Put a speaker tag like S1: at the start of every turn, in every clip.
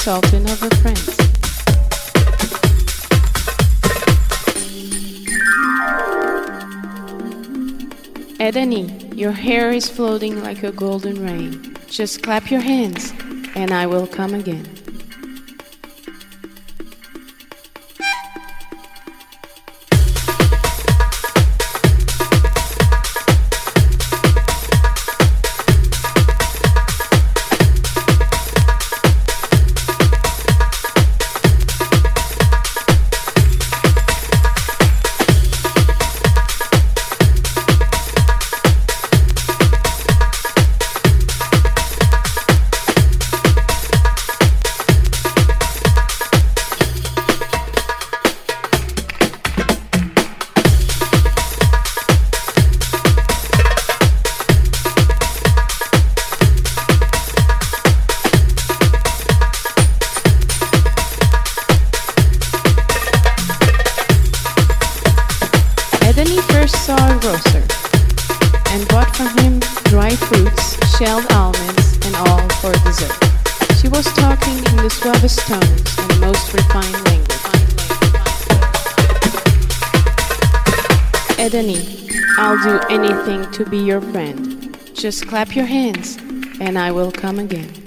S1: yourself in other friends. Edany, your hair is floating like a golden rain. Just clap your hands, and I will come again. to be your friend. Just clap your hands, and I will come again.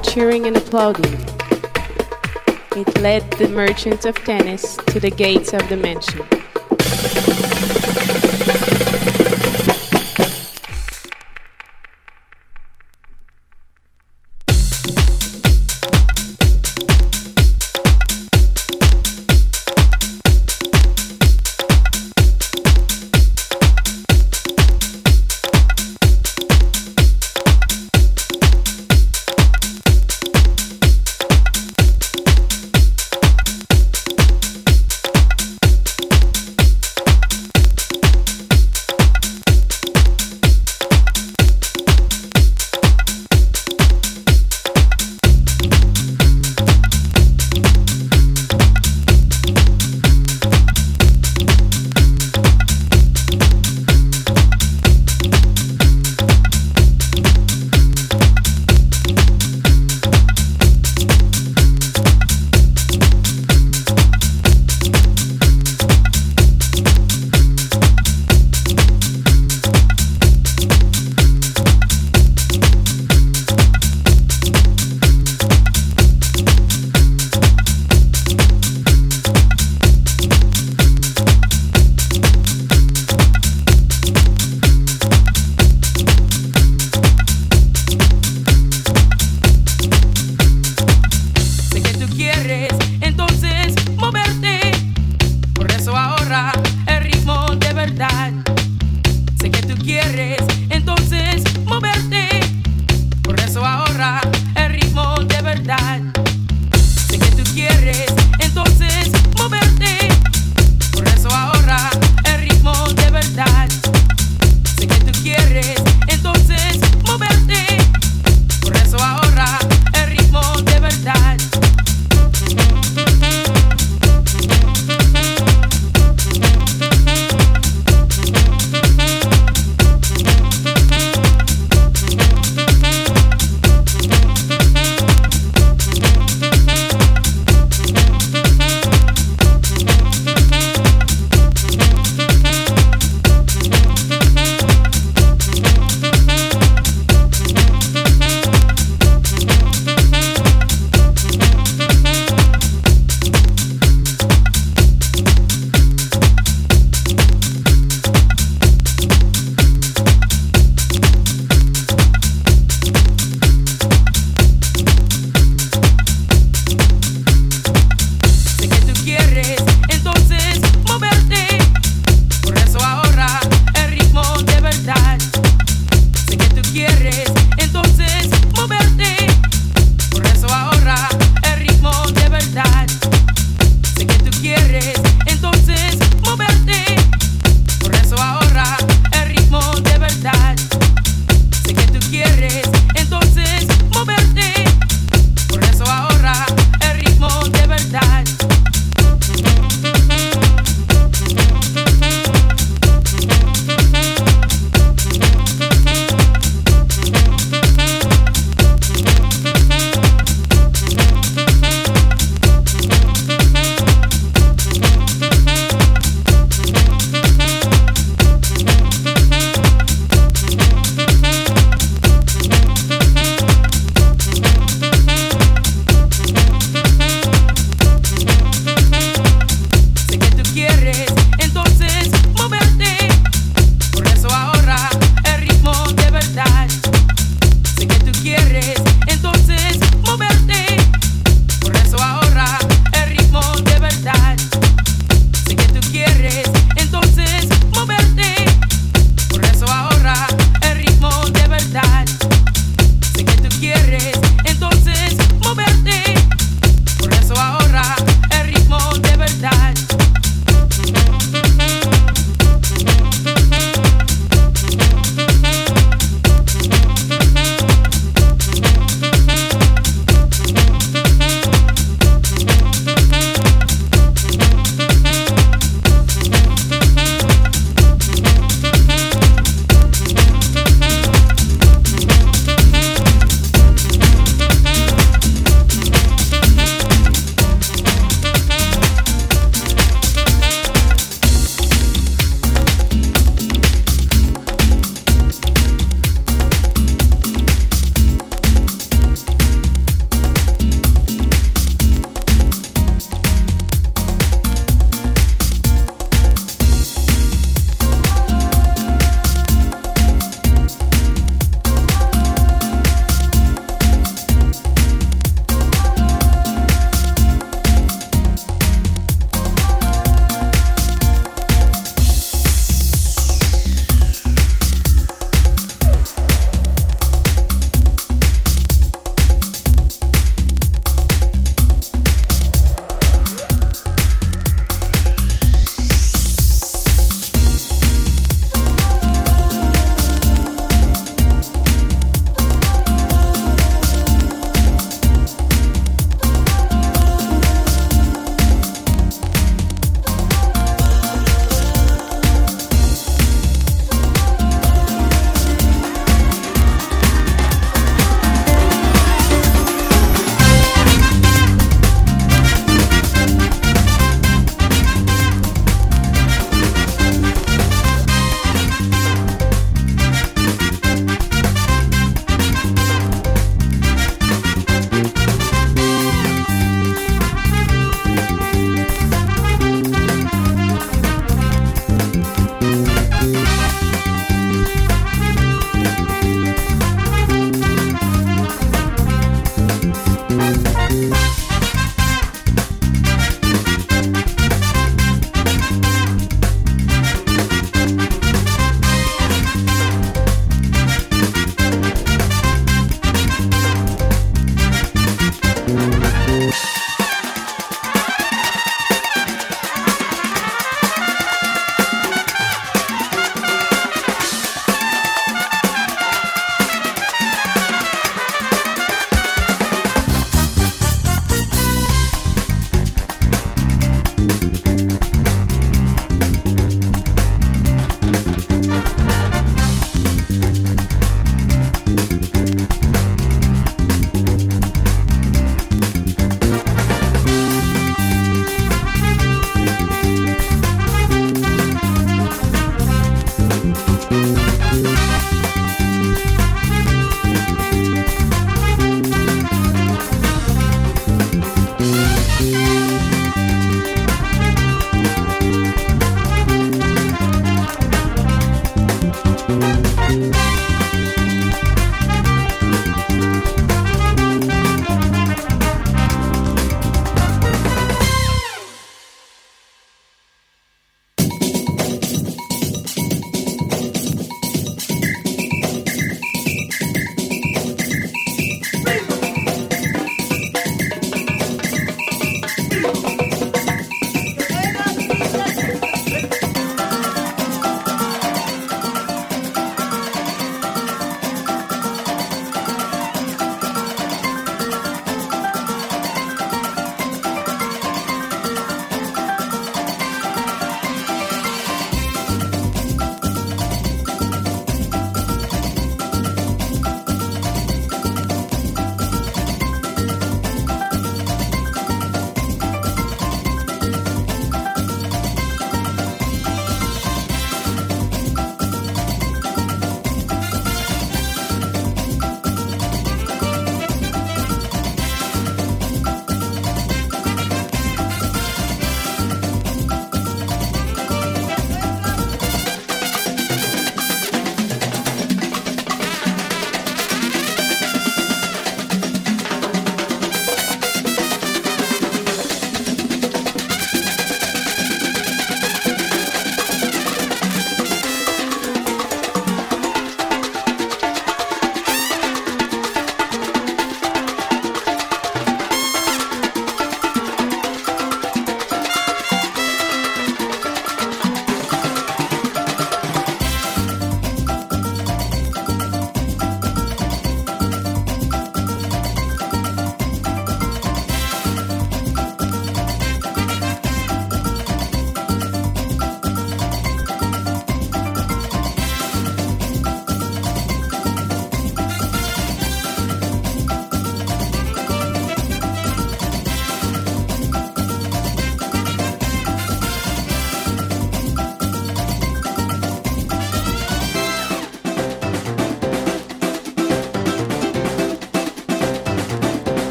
S1: cheering and applauding. It led the merchants of Tennis to the gates of the mansion.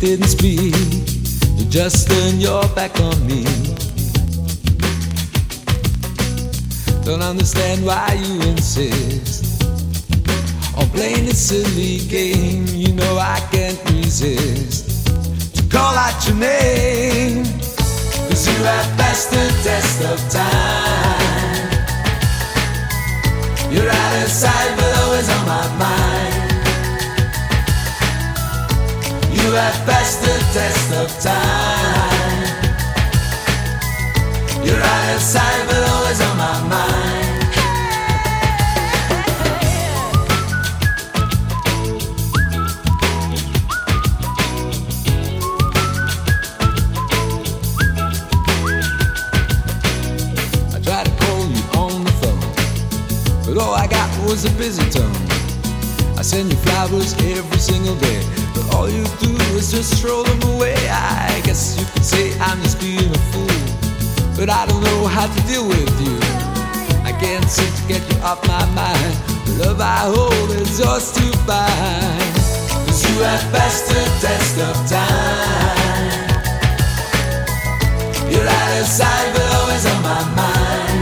S2: Didn't speak. You just turned your back on me. Don't understand why you insist on playing a silly game. You know I can't resist to call out your name. Cause you have passed the test of time. You're out of sight, but always on my mind. Have passed the test of time. You're out of sight, but always on my mind. I to call you on the phone, but all I got was a busy tone. I send you flowers had to deal with you. I can't seem to get you off my mind. The love I hold is yours to find. Cause you have passed the test of time. You're out of sight, but always on my mind.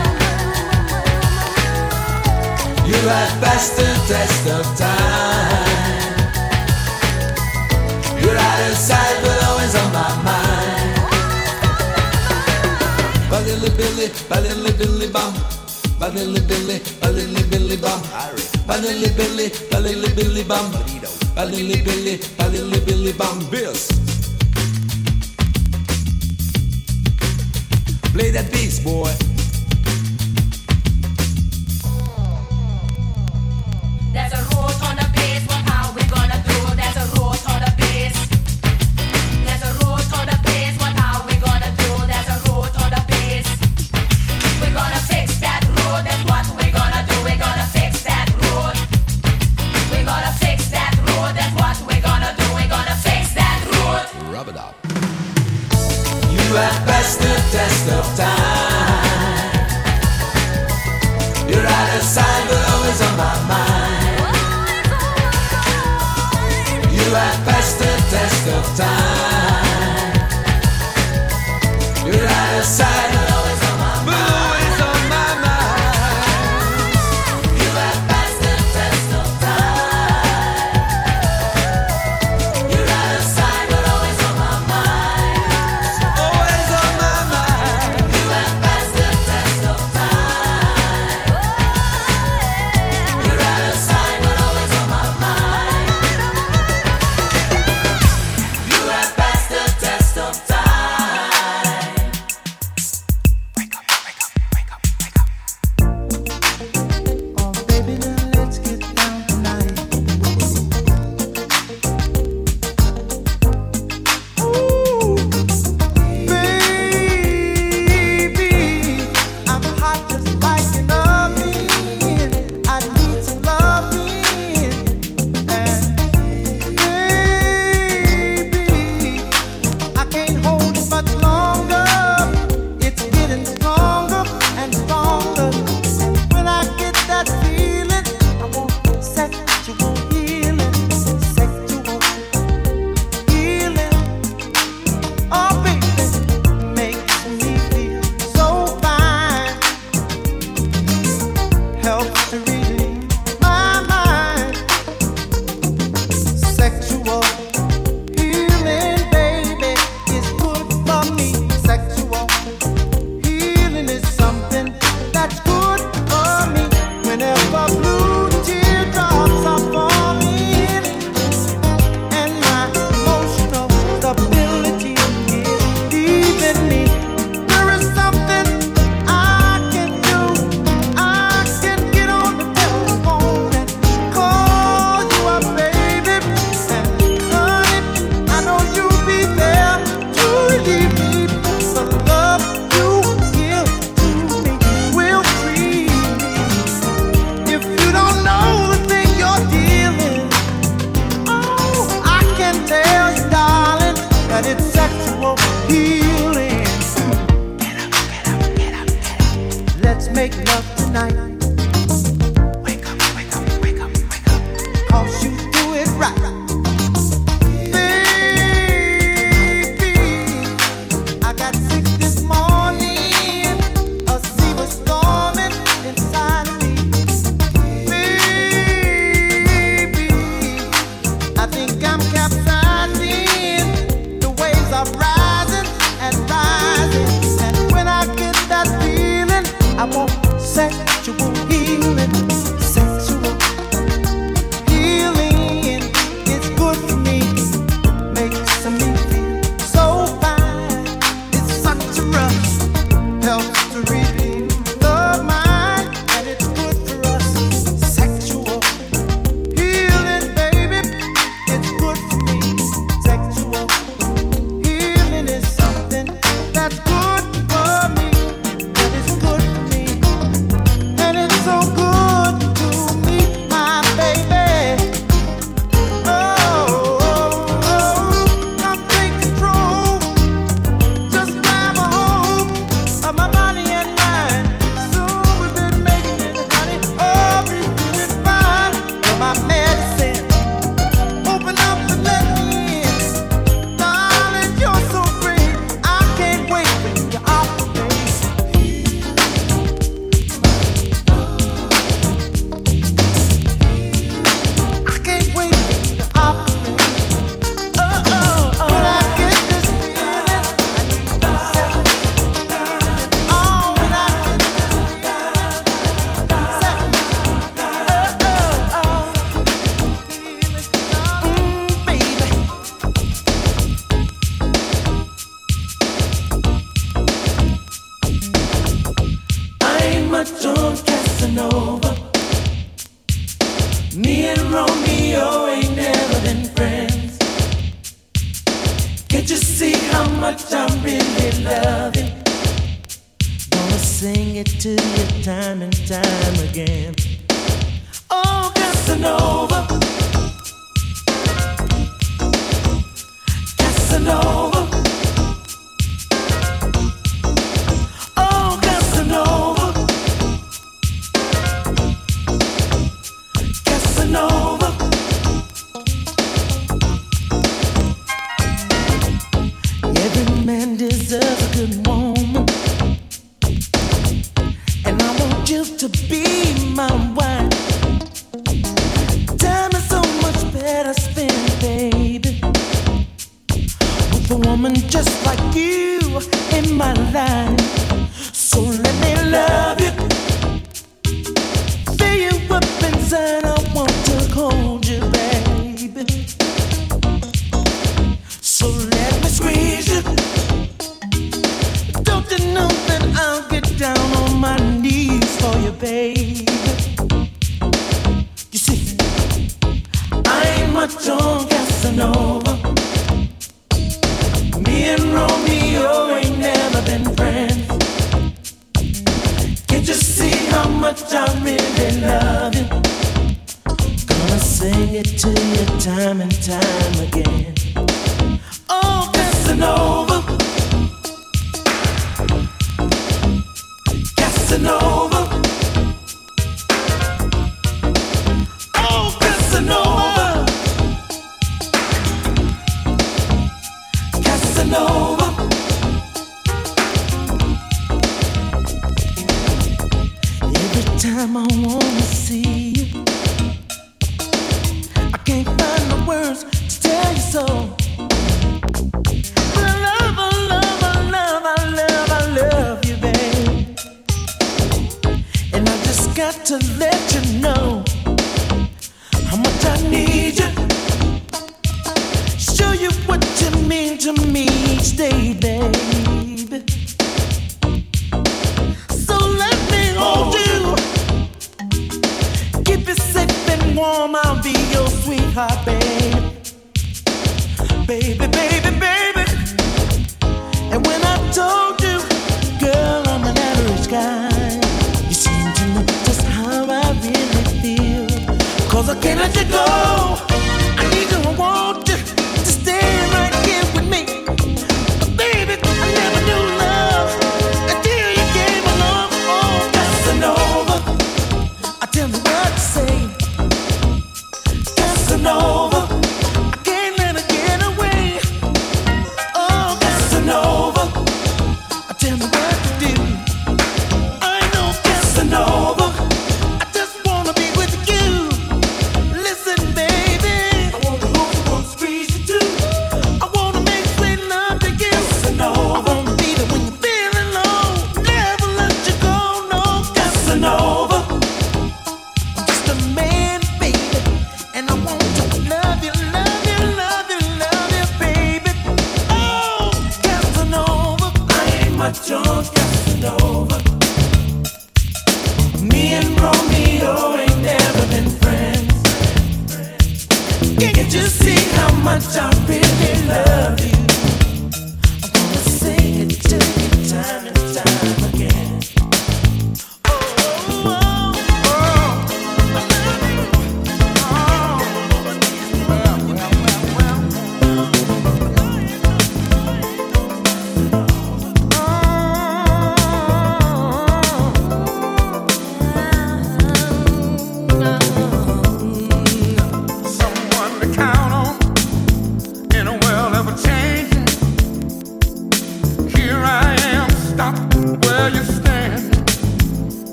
S2: You have passed the test of time. You're out of sight, but always on my mind. Badilly billy, badilly billy bum. Badilly billy, badilly billy bum. Badilly billy, badilly billy bum. Badilly billy, badilly billy bum. Bills. Play that bass, boy.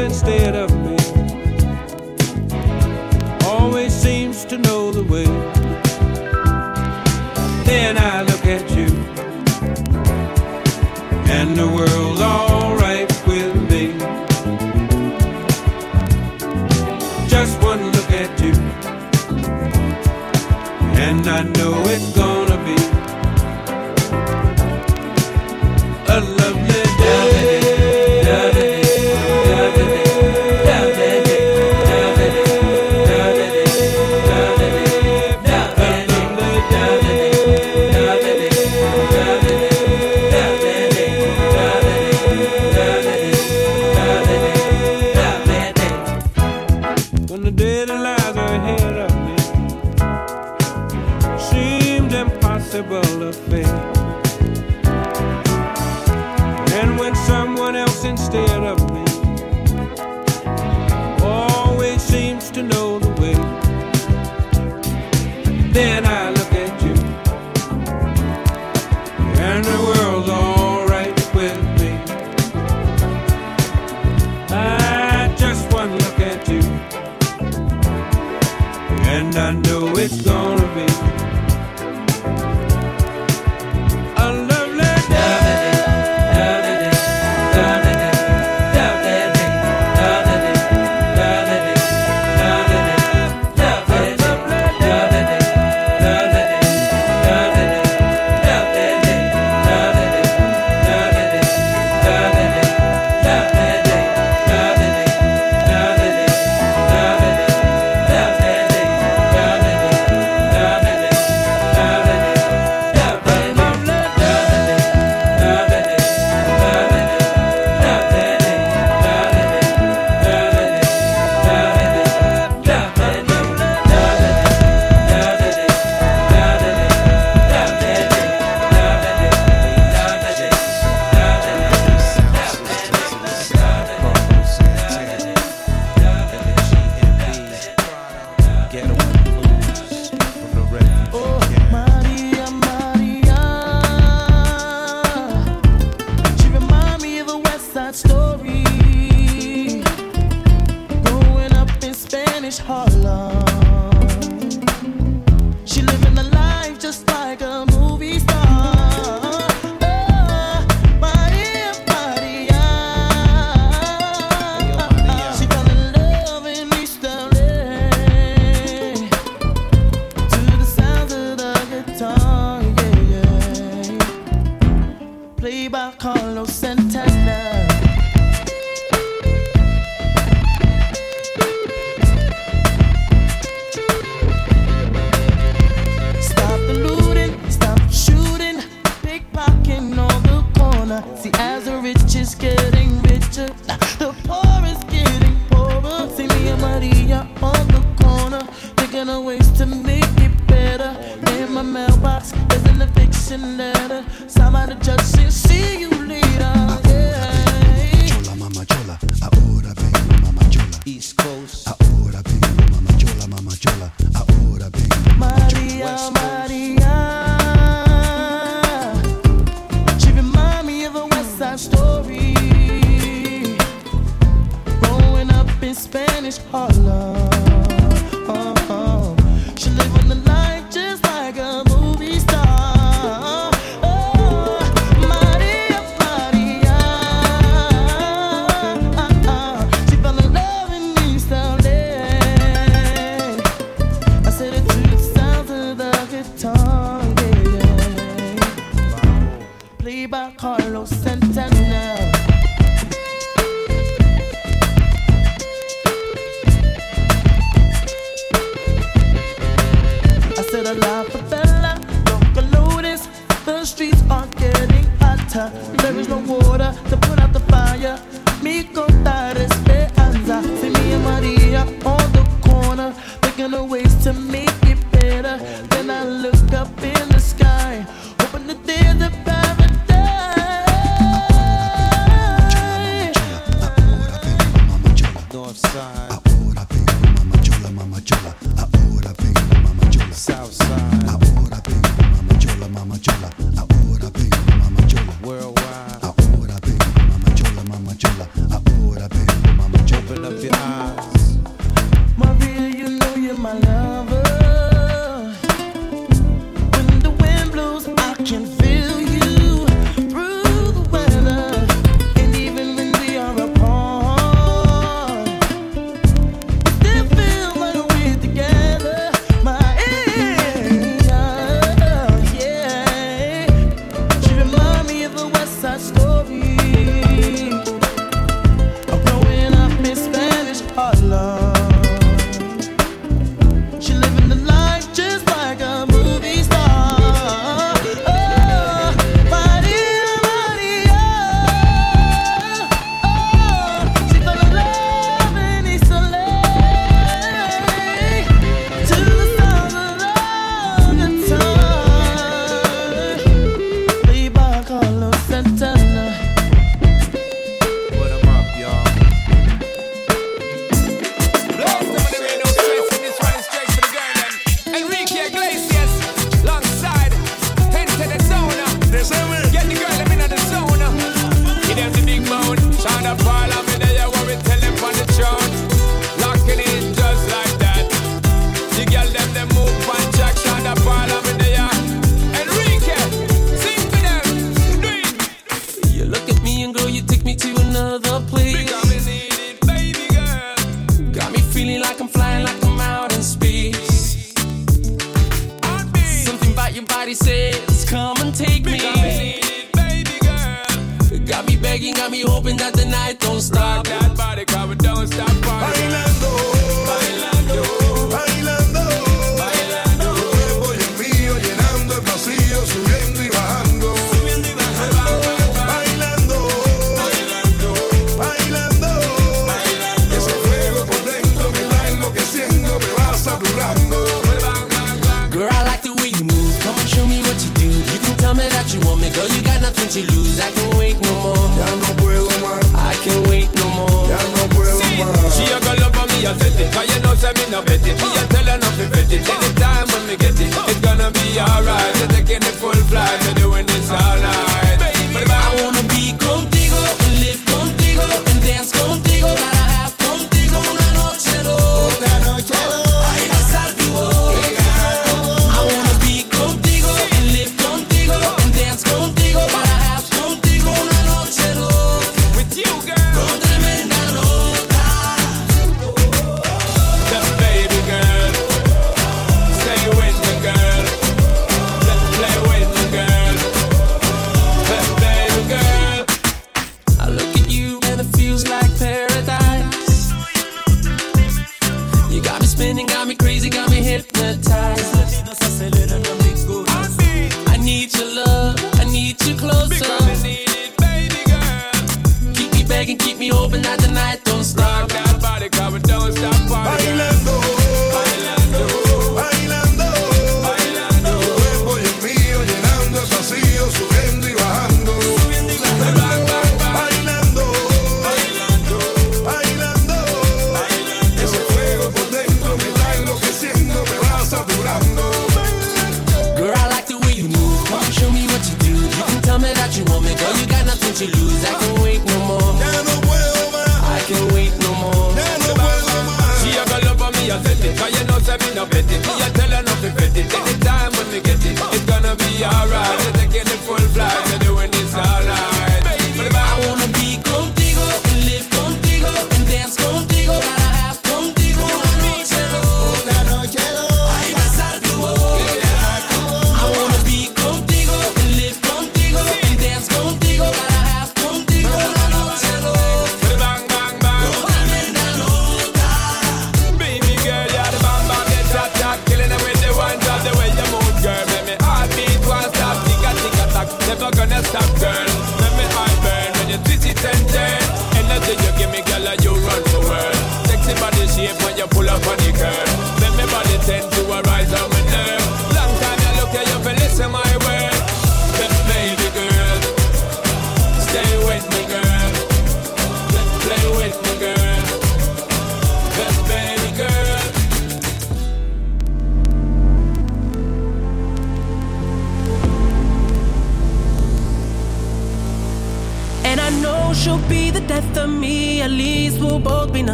S3: Instead of me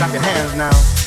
S4: Clap your hands now.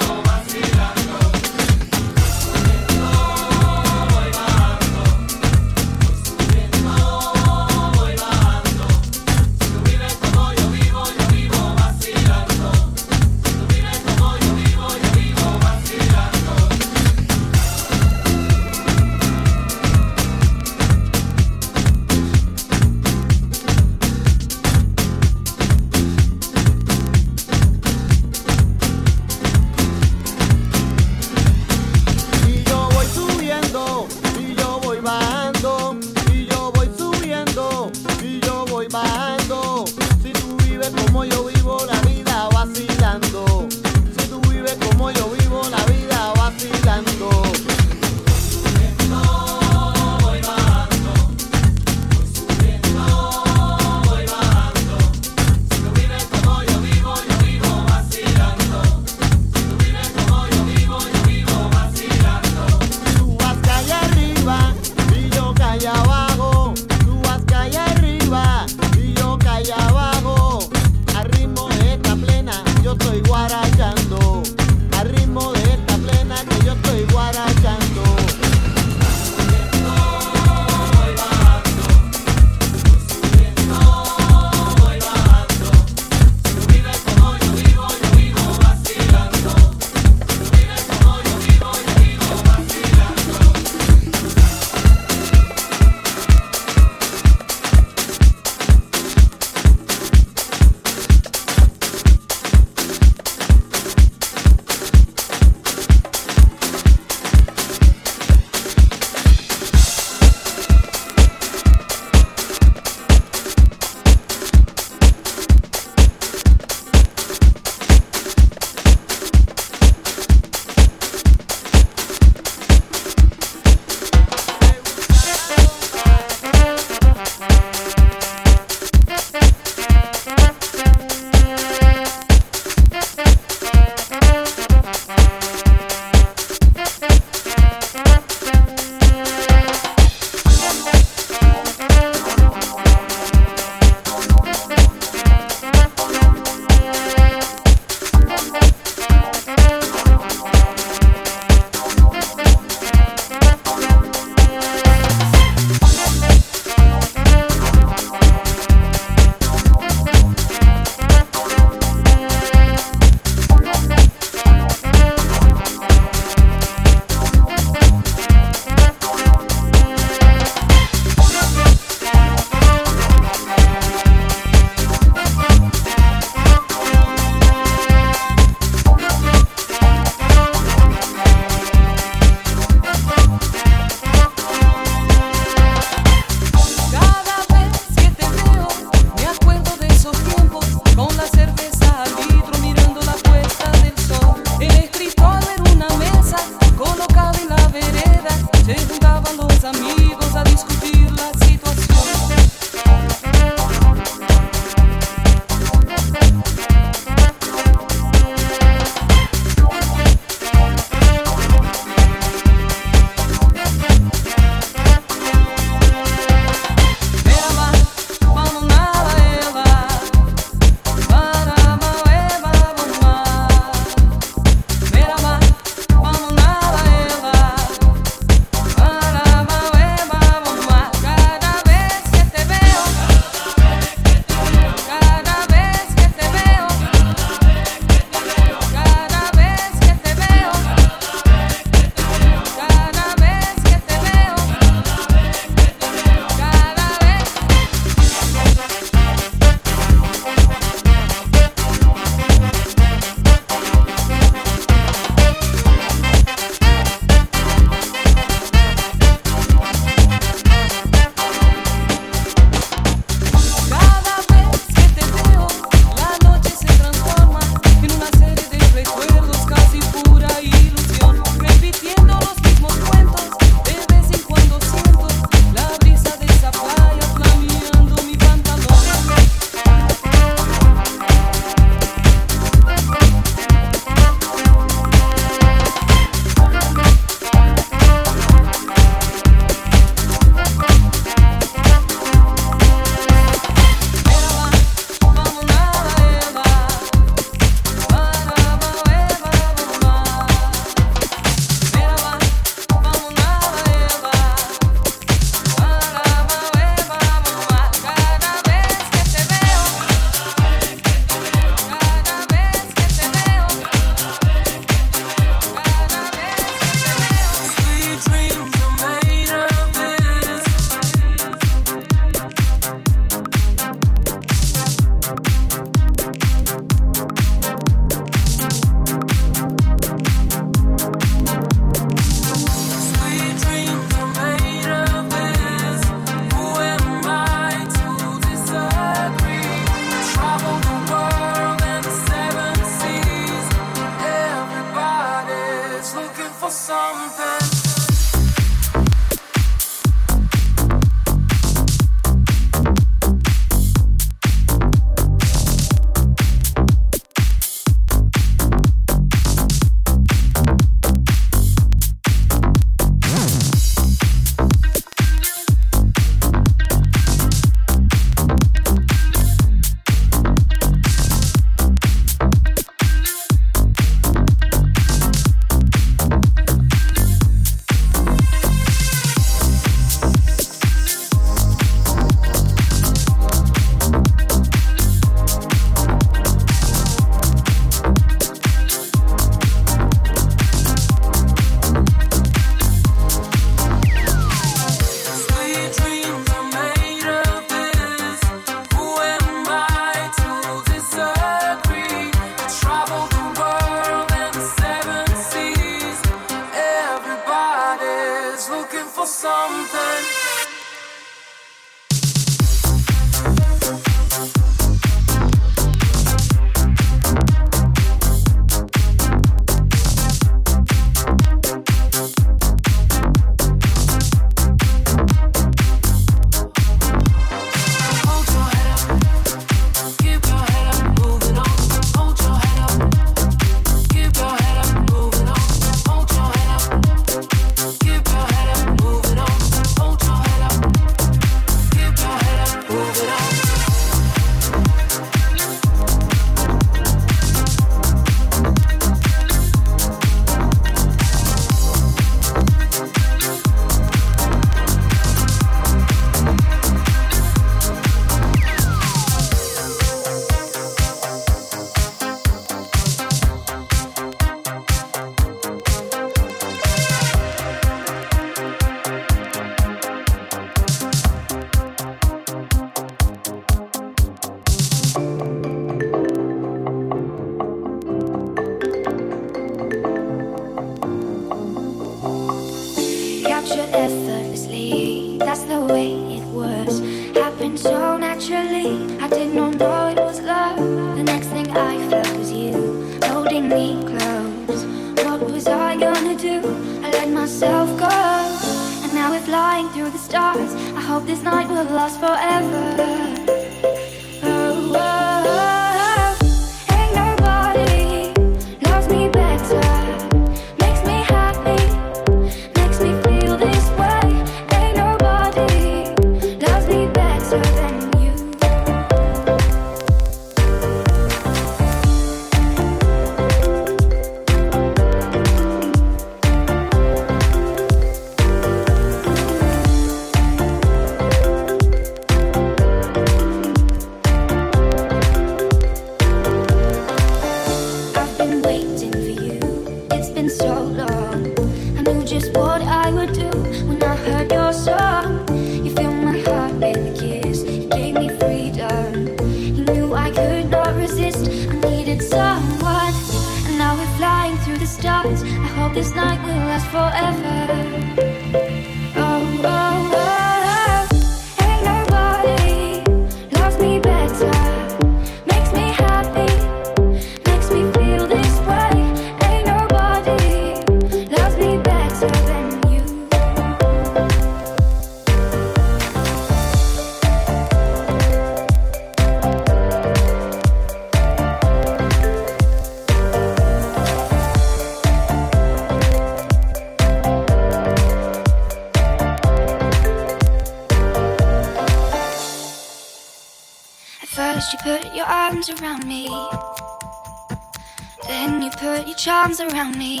S5: arms around me.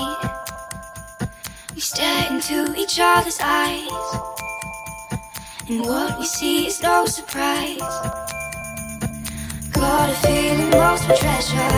S5: We stare into each other's eyes. And what we see is no surprise. Got a feeling lost for treasure.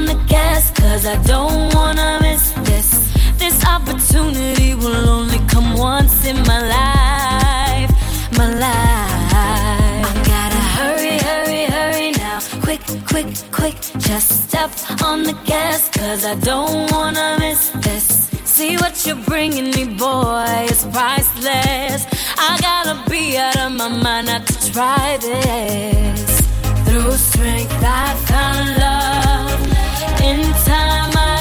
S6: On the
S7: gas, cause I don't wanna miss this. This opportunity will only come once in my life. My life. I gotta hurry, hurry, hurry now. Quick, quick, quick. Just step on the gas, cause I don't wanna miss this. See what you're bringing me, boy, it's priceless. I gotta be out of my mind not to try this. Through strength, I found love. In time, I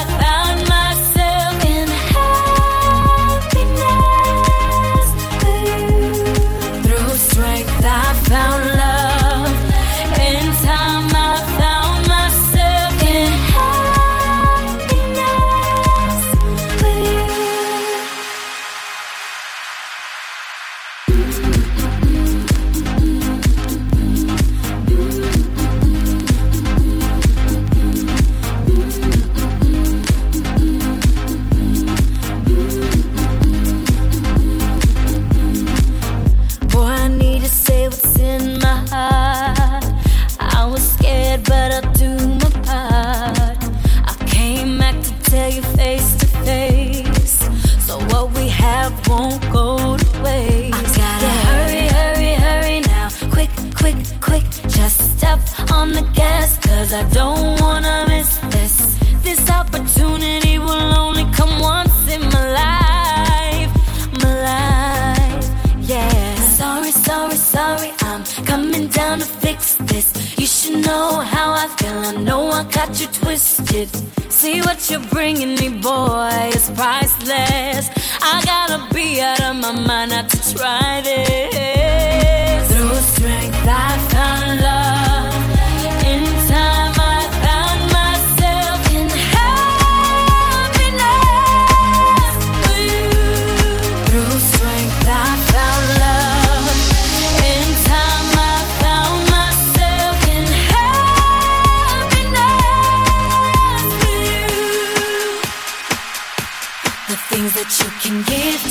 S7: won't go to waste. I gotta hurry, hurry, hurry now. Quick, quick, quick. Just step on the gas, cause I don't wanna miss this. This opportunity will only come once in my life. My life, yeah. Sorry, sorry, sorry, I'm coming down to know how I feel, I know I got you twisted. See what you're bringing me, boy, it's priceless. I gotta be out of my mind not to try this. Through strength, I found love. You